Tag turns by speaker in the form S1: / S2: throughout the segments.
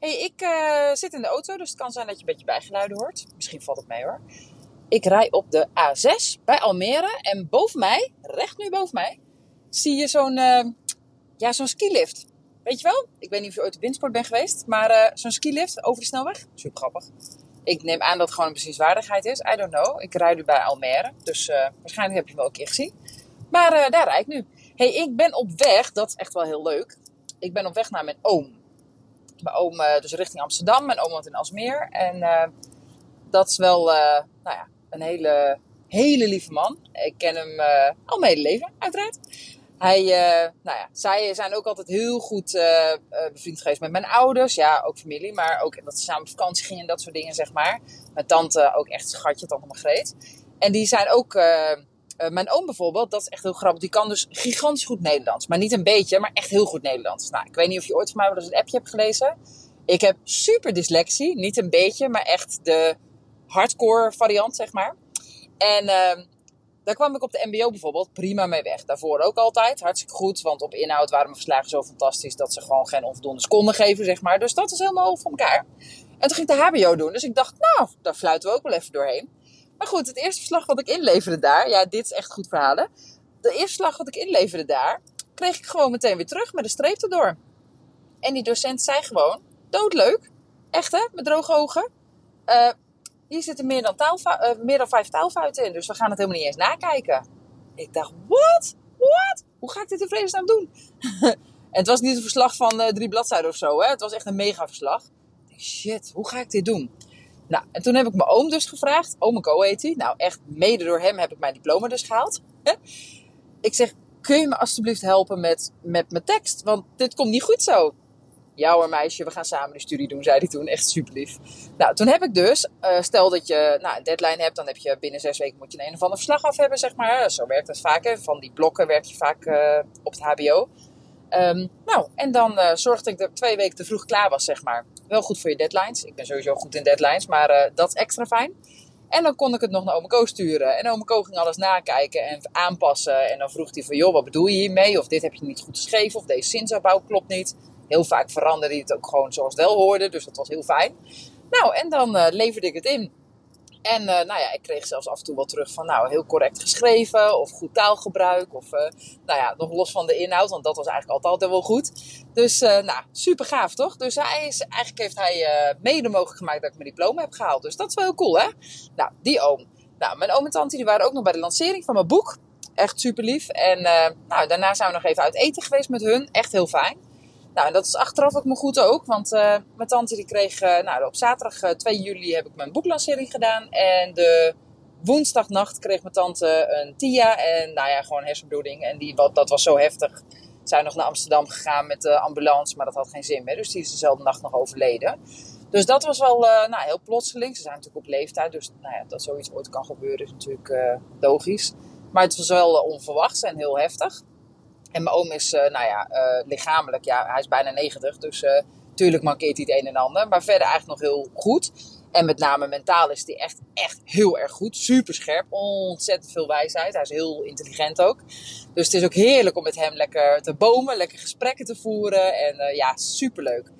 S1: Hey, ik uh, zit in de auto, dus het kan zijn dat je een beetje bijgeluiden hoort. Misschien valt het mee hoor. Ik rij op de A6 bij Almere en boven mij, recht nu boven mij, zie je zo'n uh, ja, zo'n skilift. Weet je wel? Ik weet niet of je ooit op windsport bent geweest, maar uh, zo'n skilift over de snelweg. Super grappig. Ik neem aan dat het gewoon een bezienswaardigheid is. I don't know. Ik rijd nu bij Almere, dus waarschijnlijk heb je hem wel een keer gezien. Maar daar rijd ik nu. Hey, ik ben op weg, dat is echt wel heel leuk. Ik ben op weg naar mijn oom mijn oom uh, dus richting Amsterdam. Mijn oom woont in Alsmeer. En uh, dat is wel uh, nou ja, een hele, hele lieve man. Ik ken hem al mijn hele leven, uiteraard. Hij, nou ja, zij zijn ook altijd heel goed bevriend geweest met mijn ouders. Ja, ook familie, maar ook dat ze samen op vakantie gingen en dat soort dingen, zeg maar. Mijn tante ook echt schatje, tante Margreet. En die zijn ook mijn oom bijvoorbeeld, dat is echt heel grappig. Die kan dus gigantisch goed Nederlands. Maar niet een beetje, maar echt heel goed Nederlands. Nou, ik weet niet of je ooit van mij wel eens een appje hebt gelezen. Ik heb super dyslexie. Niet een beetje, maar echt de hardcore variant, zeg maar. En uh, daar kwam ik op de MBO bijvoorbeeld prima mee weg. Daarvoor ook altijd. Hartstikke goed. Want op inhoud waren mijn verslagen zo fantastisch dat ze gewoon geen onvoldoende konden geven, zeg maar. Dus dat is helemaal voor elkaar. En toen ging ik de HBO doen. Dus ik dacht, nou, daar fluiten we ook wel even doorheen. Maar goed, het eerste verslag wat ik inleverde daar, ja, dit is echt goed verhalen. De eerste verslag wat ik inleverde daar, kreeg ik gewoon meteen weer terug met een streep erdoor. En die docent zei gewoon, doodleuk, echt hè, met droge ogen. Uh, hier zitten meer dan, taalfa- uh, meer dan vijf taalfouten in, dus we gaan het helemaal niet eens nakijken. Ik dacht, wat? Wat? Hoe ga ik dit in vredesnaam doen? en het was niet een verslag van uh, drie bladzijden of zo, hè? het was echt een mega verslag. Shit, hoe ga ik dit doen? Nou, en toen heb ik mijn oom dus gevraagd. Oom Co heet hij. Nou, echt mede door hem heb ik mijn diploma dus gehaald. ik zeg, kun je me alstublieft helpen met, met mijn tekst? Want dit komt niet goed zo. Ja hoor meisje, we gaan samen de studie doen, zei hij toen. Echt super lief. Nou, toen heb ik dus, uh, stel dat je nou, een deadline hebt, dan heb je binnen zes weken moet je een of ander verslag af hebben, zeg maar. Zo werkt het vaak. Hè. Van die blokken werk je vaak uh, op het HBO. Um, nou, en dan uh, zorgde ik dat twee weken te vroeg klaar was, zeg maar. Wel goed voor je deadlines. Ik ben sowieso goed in deadlines, maar uh, dat is extra fijn. En dan kon ik het nog naar Ome sturen. En Ome ging alles nakijken en aanpassen. En dan vroeg hij van, joh, wat bedoel je hiermee? Of dit heb je niet goed geschreven, of deze zinsopbouw klopt niet. Heel vaak veranderde hij het ook gewoon zoals het wel hoorde, dus dat was heel fijn. Nou, en dan uh, leverde ik het in. En uh, nou ja, ik kreeg zelfs af en toe wel terug van, nou, heel correct geschreven of goed taalgebruik. Of, uh, nou ja, nog los van de inhoud, want dat was eigenlijk altijd wel goed. Dus, uh, nou, super gaaf toch? Dus hij is, eigenlijk heeft hij mede mogelijk gemaakt dat ik mijn diploma heb gehaald. Dus dat is wel heel cool, hè? Nou, die oom. Nou, mijn oom en tante die waren ook nog bij de lancering van mijn boek. Echt super lief. En nou, daarna zijn we nog even uit eten geweest met hun. Echt heel fijn. Nou, dat is achteraf ook me goed ook. Want uh, mijn tante die kreeg... Uh, nou, op zaterdag uh, eh, 2 juli heb ik mijn boeklancering gedaan. En de woensdagnacht kreeg mijn tante een TIA. En nou ja, gewoon hersenbloeding. En die, wat, dat was zo heftig. Zijn nog naar Amsterdam gegaan met de ambulance. Maar dat had geen zin meer. Dus die is dezelfde nacht nog overleden. Dus dat was wel nou, heel plotseling. Ze zijn natuurlijk op leeftijd. Dus nou ja, dat zoiets ooit kan gebeuren is natuurlijk logisch. Maar het was wel onverwachts en heel heftig. En mijn oom is, uh, nou ja, uh, lichamelijk, ja, hij is bijna 90. Dus uh, tuurlijk mankeert hij het een en ander. Maar verder eigenlijk nog heel goed. En met name mentaal is hij echt, echt heel erg goed. Super scherp. Ontzettend veel wijsheid. Hij is heel intelligent ook. Dus het is ook heerlijk om met hem lekker te bomen. Lekker gesprekken te voeren. En ja, superleuk.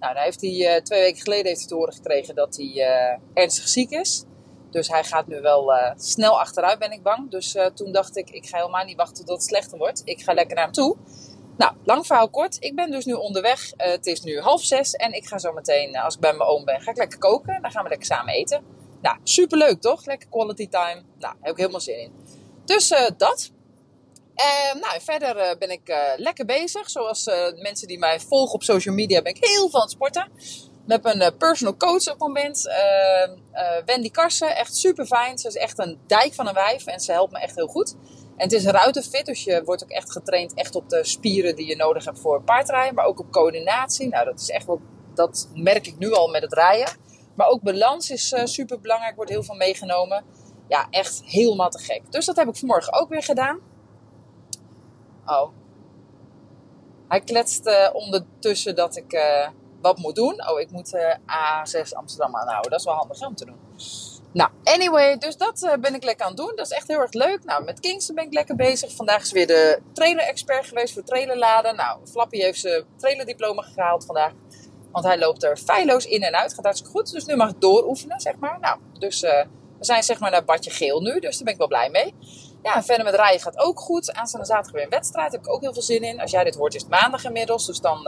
S1: Nou, dan heeft hij twee weken geleden heeft hij te horen gekregen dat hij ernstig ziek is. Dus hij gaat nu wel uh, snel achteruit, ben ik bang. Dus uh, toen dacht ik, ik ga helemaal niet wachten tot het slechter wordt. Ik ga lekker naar hem toe. Nou, lang verhaal kort. Ik ben dus nu onderweg. Uh, het is nu half zes en ik ga zo meteen, als ik bij mijn oom ben, ga ik lekker koken. Dan gaan we lekker samen eten. Nou, superleuk toch? Lekker quality time. Nou, heb ik helemaal zin in. Dus dat. En nou, verder ben ik lekker bezig. Zoals mensen die mij volgen op social media ben ik heel het sporten. Met een eh, personal coach op het moment. Uh, uh, Wendy Karsen, echt super fijn. Ze is echt een dijk van een wijf en ze helpt me echt heel goed. En het is ruitenfit, dus je wordt ook echt getraind echt op de spieren die je nodig hebt voor paardrijden. Maar ook op coördinatie. Nou, dat is echt wel, dat merk ik nu al met het rijden. Maar ook balans is uh, super belangrijk, wordt heel veel meegenomen. Ja, echt helemaal te gek. Dus dat heb ik vanmorgen ook weer gedaan. Oh. Hij kletst ondertussen dat ik wat moet doen. Oh, ik moet A6 Amsterdam aanhouden. Dat is wel handig om te doen. Nou, anyway, dus dat ben ik lekker aan het doen. Dat is echt heel erg leuk. Nou, met Kingston ben ik lekker bezig. Vandaag is weer de trailer-expert geweest voor trailerladen. Nou, Flappy heeft zijn trailerdiploma gehaald vandaag. Want hij loopt er feilloos in en uit. Gaat hartstikke goed. Dus nu mag ik dooroefenen, zeg maar. Nou, dus uh, we zijn zeg maar naar Badje Geel nu. Dus daar ben ik wel blij mee. Ja, verder met rijden gaat ook goed. Aanstaande zaterdag weer een wedstrijd. Daar heb ik ook heel veel zin in. Als jij dit hoort is het maandag inmiddels. Dus dan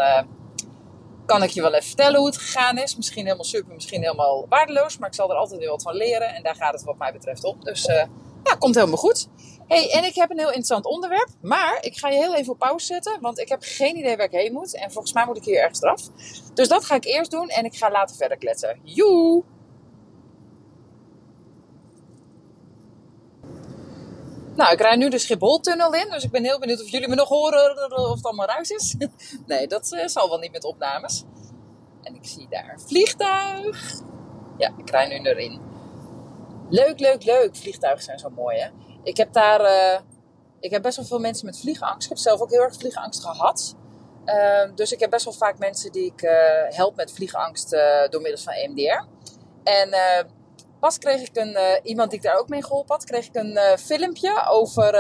S1: kan ik je wel even vertellen hoe het gegaan is. Misschien helemaal super, misschien helemaal waardeloos. Maar ik zal er altijd weer wat van leren. En daar gaat het wat mij betreft op. Dus uh, ja, komt helemaal goed. Hey, en ik heb een heel interessant onderwerp. Maar ik ga je heel even op pauze zetten. Want ik heb geen idee waar ik heen moet. En volgens mij moet ik hier ergens eraf. Dus dat ga ik eerst doen. En ik ga later verder kletsen. Joe! Nou, ik rijd nu de Schiphol-tunnel in. Dus ik ben heel benieuwd of jullie me nog horen of het allemaal ruis is. nee, dat uh, zal wel niet met opnames. En ik zie daar een vliegtuig. Ja, ik rij nu erin. Leuk, leuk, leuk. Vliegtuigen zijn zo mooi, hè? Ik heb daar... Uh, ik heb best wel veel mensen met vliegangst. Ik heb zelf ook heel erg vliegangst gehad. Uh, dus ik heb best wel vaak mensen die ik uh, help met vliegangst door middel van EMDR. En pas kreeg ik een, iemand die ik daar ook mee geholpen had, kreeg ik een filmpje over...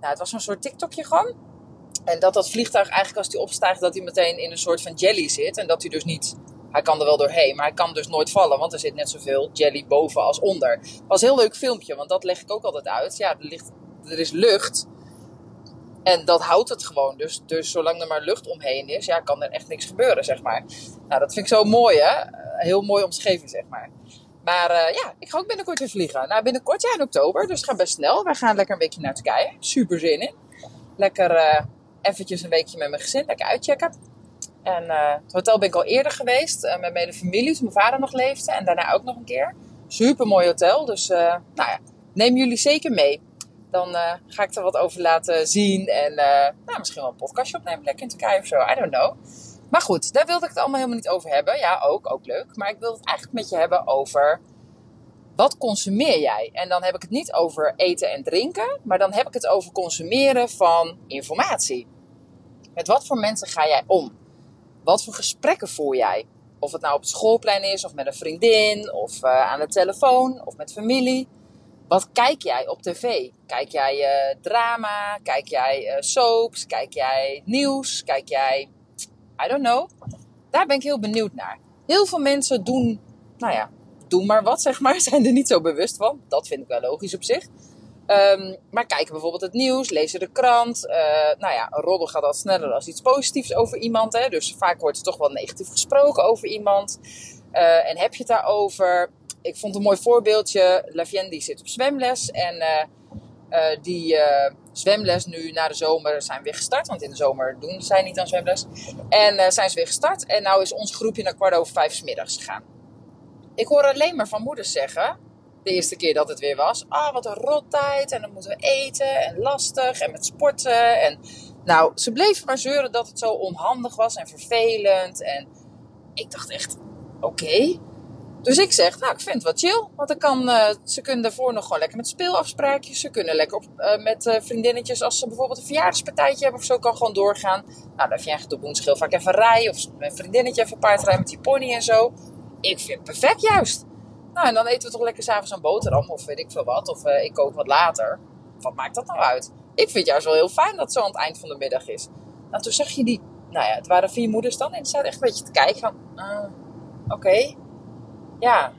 S1: nou, het was een soort TikTokje gewoon. En dat dat vliegtuig eigenlijk als hij opstijgt, dat hij meteen in een soort van jelly zit. En dat hij dus niet hij kan er wel doorheen, maar hij kan dus nooit vallen, want er zit net zoveel jelly boven als onder. Het was een heel leuk filmpje, want dat leg ik ook altijd uit. Ja, er, ligt, er is lucht en dat houdt het gewoon. Dus, dus zolang er maar lucht omheen is, ja, kan er echt niks gebeuren, zeg maar. Nou, dat vind ik zo mooi, hè? Heel mooi omschreven, zeg maar. Maar uh, ja, ik ga ook binnenkort weer vliegen. Nou, binnenkort, ja, in oktober, dus het gaat best snel. Wij gaan lekker een weekje naar Turkije. Super zin in. Lekker uh, eventjes een weekje met mijn gezin, lekker uitchecken. En uh, het hotel ben ik al eerder geweest met mijn familie toen mijn vader nog leefde. En daarna ook nog een keer. Super mooi hotel. Dus nou ja, neem jullie zeker mee. Dan ga ik er wat over laten zien. En nou, misschien wel een podcastje opnemen. Lekker in Turkije of zo. I don't know. Maar goed, daar wilde ik het allemaal helemaal niet over hebben. Ja, ook, ook leuk. Maar ik wil het eigenlijk met je hebben over wat consumeer jij? En dan heb ik het niet over eten en drinken, maar dan heb ik het over consumeren van informatie. Met wat voor mensen ga jij om? Wat voor gesprekken voer jij? Of het nou op het schoolplein is, of met een vriendin, of uh, aan de telefoon, of met familie. Wat kijk jij op tv? Kijk jij uh, drama? Kijk jij uh, soaps? Kijk jij nieuws? Kijk jij, I don't know. Daar ben ik heel benieuwd naar. Heel veel mensen doen, nou ja, doen maar wat zeg maar. Zijn er niet zo bewust van. Dat vind ik wel logisch op zich. Um, maar kijken bijvoorbeeld het nieuws, lezen de krant. Uh, nou ja, een roddel gaat al sneller als iets positiefs over iemand. Hè? Dus vaak wordt er toch wel negatief gesproken over iemand. Uh, en heb je het daarover? Ik vond een mooi voorbeeldje. Lavien die zit op zwemles. En uh, die zwemles nu na de zomer zijn weer gestart. Want in de zomer doen zij niet aan zwemles. En zijn ze weer gestart. En nou is ons groepje naar kwart over vijf s middags gegaan. Ik hoor alleen maar van moeders zeggen de eerste keer dat het weer was. Ah, oh, wat een rottijd. En dan moeten we eten. En lastig. En met sporten. En nou, ze bleven maar zeuren dat het zo onhandig was en vervelend. En ik dacht echt, oké. Dus ik zeg, nou, ik vind het wat chill. Want dan kan, uh, ze kunnen daarvoor nog gewoon lekker met speelafspraakjes. Ze kunnen lekker op, uh, met uh, vriendinnetjes, als ze bijvoorbeeld een verjaardagspartijtje hebben of zo, kan gewoon doorgaan. Nou, dan vind je op woensdag vaak even rijden. Of een vriendinnetje even paardrijden met die pony en zo. Ik vind het perfect juist. Nou, en dan eten we toch lekker s'avonds een boterham of weet ik veel wat. Of ik kook wat later. Wat maakt dat nou uit? Ik vind juist wel heel fijn dat zo aan het eind van de middag is. Nou, toen zag je die... Nou ja, het waren vier moeders dan. En die zaten echt een beetje te kijken van... Oké. Ja.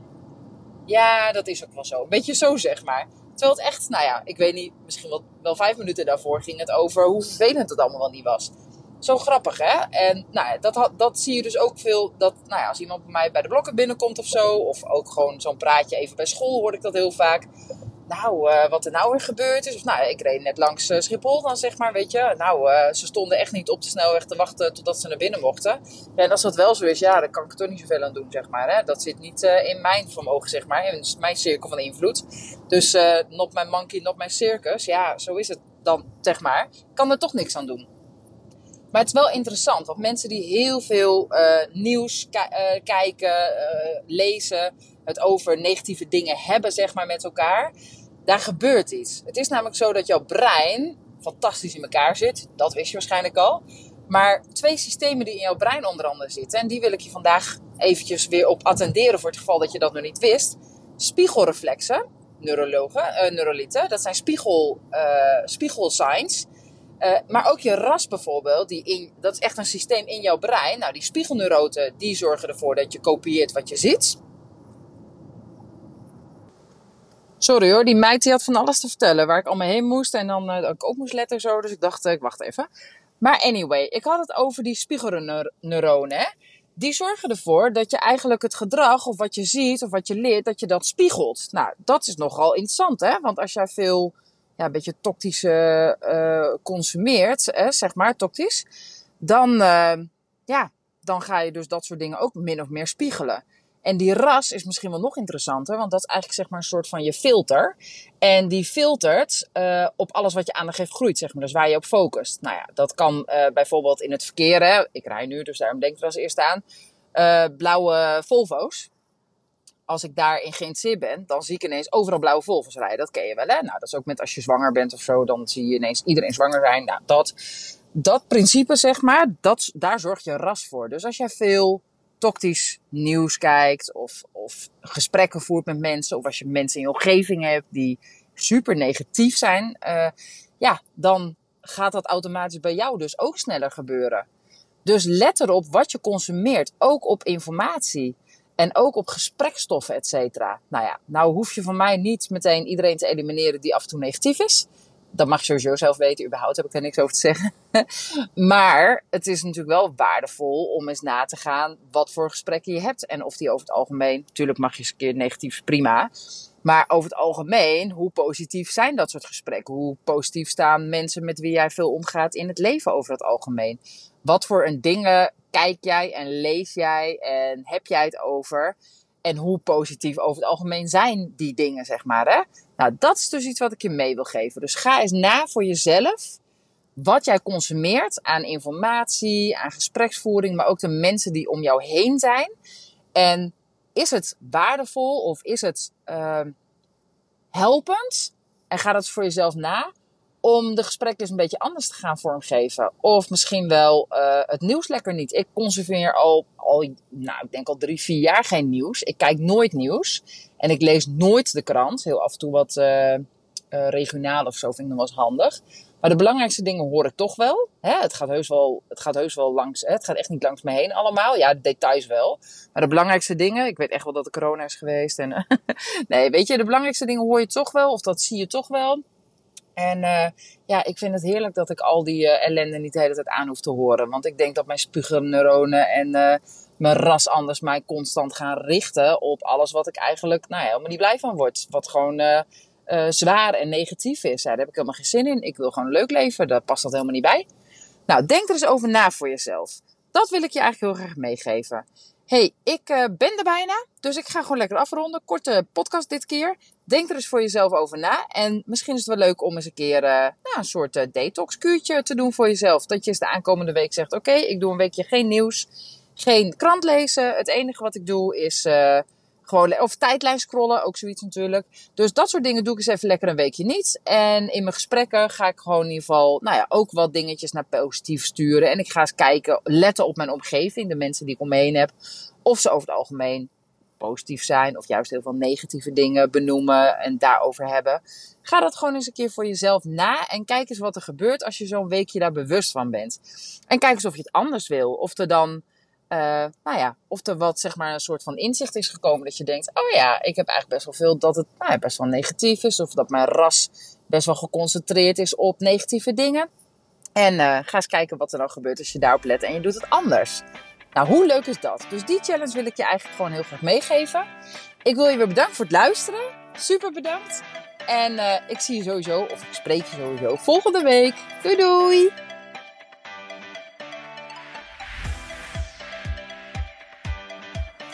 S1: Ja, dat is ook wel zo. Een beetje zo, zeg maar. Terwijl het echt, nou ja, ik weet niet, misschien wel, wel vijf minuten daarvoor ging het over hoe vervelend het allemaal wel niet was. Zo grappig, hè? En nou, dat, dat zie je dus ook veel. Dat, nou ja, als iemand bij mij bij de blokken binnenkomt of zo. Of ook gewoon zo'n praatje even bij school hoor ik dat heel vaak. Nou, uh, wat er nou weer gebeurd is. Of nou, ik reed net langs uh, Schiphol dan zeg maar, weet je. Nou, uh, ze stonden echt niet op de snelweg te wachten totdat ze naar binnen mochten. Ja, en als dat wel zo is, ja, dan kan ik er toch niet zoveel aan doen, zeg maar. Hè? Dat zit niet in mijn vermogen, zeg maar. In mijn cirkel van invloed. Dus not mijn monkey, not mijn circus. Ja, zo is het dan, zeg maar. Ik kan er toch niks aan doen. Maar het is wel interessant, want mensen die heel veel nieuws ki kijken, lezen, het over negatieve dingen hebben, zeg maar, met elkaar, daar gebeurt iets. Het is namelijk zo dat jouw brein fantastisch in elkaar zit. Dat wist je waarschijnlijk al. Maar twee systemen die in jouw brein onder andere zitten, en die wil ik je vandaag eventjes weer op attenderen voor het geval dat je dat nog niet wist. Spiegelreflexen, neurologen, uh, neurolieten, dat zijn spiegel, uh, spiegelsigns. Uh, maar ook je ras bijvoorbeeld, die in, dat is echt een systeem in jouw brein. Nou, die spiegelneuroten, die zorgen ervoor dat je kopieert wat je ziet. Sorry hoor, die meid die had van alles te vertellen waar ik allemaal heen moest en dan uh, ik op moest letten zo. Dus ik dacht, ik wacht even. Maar anyway, ik had het over die spiegelneuronen. Die zorgen ervoor dat je eigenlijk het gedrag of wat je ziet of wat je leert, dat je dat spiegelt. Nou, dat is nogal interessant hè. Want als jij veel, ja, een beetje toxisch uh, consumeert, hè, zeg maar, toxisch. Dan, ja, dan ga je dus dat soort dingen ook min of meer spiegelen. En die ras is misschien wel nog interessanter, want dat is eigenlijk zeg maar een soort van je filter. En die filtert uh, op alles wat je aandacht heeft groeit, zeg maar. Dus waar je op focust. Nou ja, dat kan uh, bijvoorbeeld in het verkeer. Hè. Ik rij nu, dus daarom denk ik er als eerste aan. Uh, blauwe Volvo's. Als ik daarin geïnteresseerd ben, dan zie ik ineens overal blauwe Volvo's rijden. Dat ken je wel, hè? Nou, dat is ook met als je zwanger bent of zo, dan zie je ineens iedereen zwanger zijn. Nou, dat, dat principe, zeg maar, dat, daar zorgt je ras voor. Dus als jij veel toxisch nieuws kijkt of, of gesprekken voert met mensen of als je mensen in je omgeving hebt die super negatief zijn, uh, ja, dan gaat dat automatisch bij jou dus ook sneller gebeuren. Dus let erop wat je consumeert, ook op informatie en ook op gesprekstoffen, et cetera. Nou ja, nou hoef je van mij niet meteen iedereen te elimineren die af en toe negatief is dat mag je sowieso zelf weten. Überhaupt heb ik daar niks over te zeggen. maar het is natuurlijk wel waardevol om eens na te gaan wat voor gesprekken je hebt. En of die over het algemeen, natuurlijk mag je eens een keer negatief, prima. Maar over het algemeen, hoe positief zijn dat soort gesprekken? Hoe positief staan mensen met wie jij veel omgaat in het leven over het algemeen? Wat voor een dingen kijk jij en lees jij en heb jij het over? En hoe positief over het algemeen zijn die dingen, zeg maar. Hè? Nou, dat is dus iets wat ik je mee wil geven. Dus ga eens na voor jezelf wat jij consumeert aan informatie, aan gespreksvoering, maar ook de mensen die om jou heen zijn. En is het waardevol of is het uh, helpend? En ga dat voor jezelf na om de gesprekken eens een beetje anders te gaan vormgeven. Of misschien wel uh, het nieuws lekker niet. Ik consumeer al, al, nou, ik denk al drie, vier jaar geen nieuws. Ik kijk nooit nieuws. En ik lees nooit de krant. Heel af en toe wat uh, uh, regionaal of zo vind ik nog wel eens handig. Maar de belangrijkste dingen hoor ik toch wel. Hè, het, gaat heus wel het gaat heus wel langs. Hè, het gaat echt niet langs me heen allemaal. Ja, details wel. Maar de belangrijkste dingen. Ik weet echt wel dat er corona is geweest. En, nee, weet je, de belangrijkste dingen hoor je toch wel. Of dat zie je toch wel. En uh, ja, ik vind het heerlijk dat ik al die uh, ellende niet de hele tijd aan hoef te horen. Want ik denk dat mijn spuugerneuronen en uh, mijn ras anders mij constant gaan richten op alles wat ik eigenlijk nou ja, helemaal niet blij van word. Wat gewoon zwaar en negatief is. Daar heb ik helemaal geen zin in. Ik wil gewoon leuk leven. Daar past dat helemaal niet bij. Nou, denk er eens over na voor jezelf. Dat wil ik je eigenlijk heel graag meegeven hey, ik uh, ben er bijna. Dus ik ga gewoon lekker afronden. Korte podcast dit keer. Denk er eens voor jezelf over na. En misschien is het wel leuk om eens een keer uh, nou, een soort uh, detox kuurtje te doen voor jezelf. Dat je eens de aankomende week zegt: Oké, ik doe een weekje geen nieuws, geen krant lezen. Het enige wat ik doe is of tijdlijn scrollen, ook zoiets natuurlijk. Dus dat soort dingen doe ik eens even lekker een weekje niet. En in mijn gesprekken ga ik gewoon in ieder geval, nou ja, ook wat dingetjes naar positief sturen. En ik ga eens kijken, letten op mijn omgeving, de mensen die ik om me heen heb. Of ze over het algemeen positief zijn of juist heel veel negatieve dingen benoemen en daarover hebben. Ga dat gewoon eens een keer voor jezelf na en kijk eens wat er gebeurt als je zo'n weekje daar bewust van bent. En kijk eens of je het anders wil. Of er dan uh, nou ja, of er wat zeg maar een soort van inzicht is gekomen dat je denkt, oh ja, ik heb eigenlijk best wel veel dat het nou ja, best wel negatief is. Of dat mijn ras best wel geconcentreerd is op negatieve dingen. En uh, ga eens kijken wat er dan gebeurt als je daarop let en je doet het anders. Nou, hoe leuk is dat? Dus die challenge wil ik je eigenlijk gewoon heel graag meegeven. Ik wil je weer bedanken voor het luisteren. Super bedankt. En uh, ik zie je sowieso, of ik spreek je sowieso volgende week. Doei doei!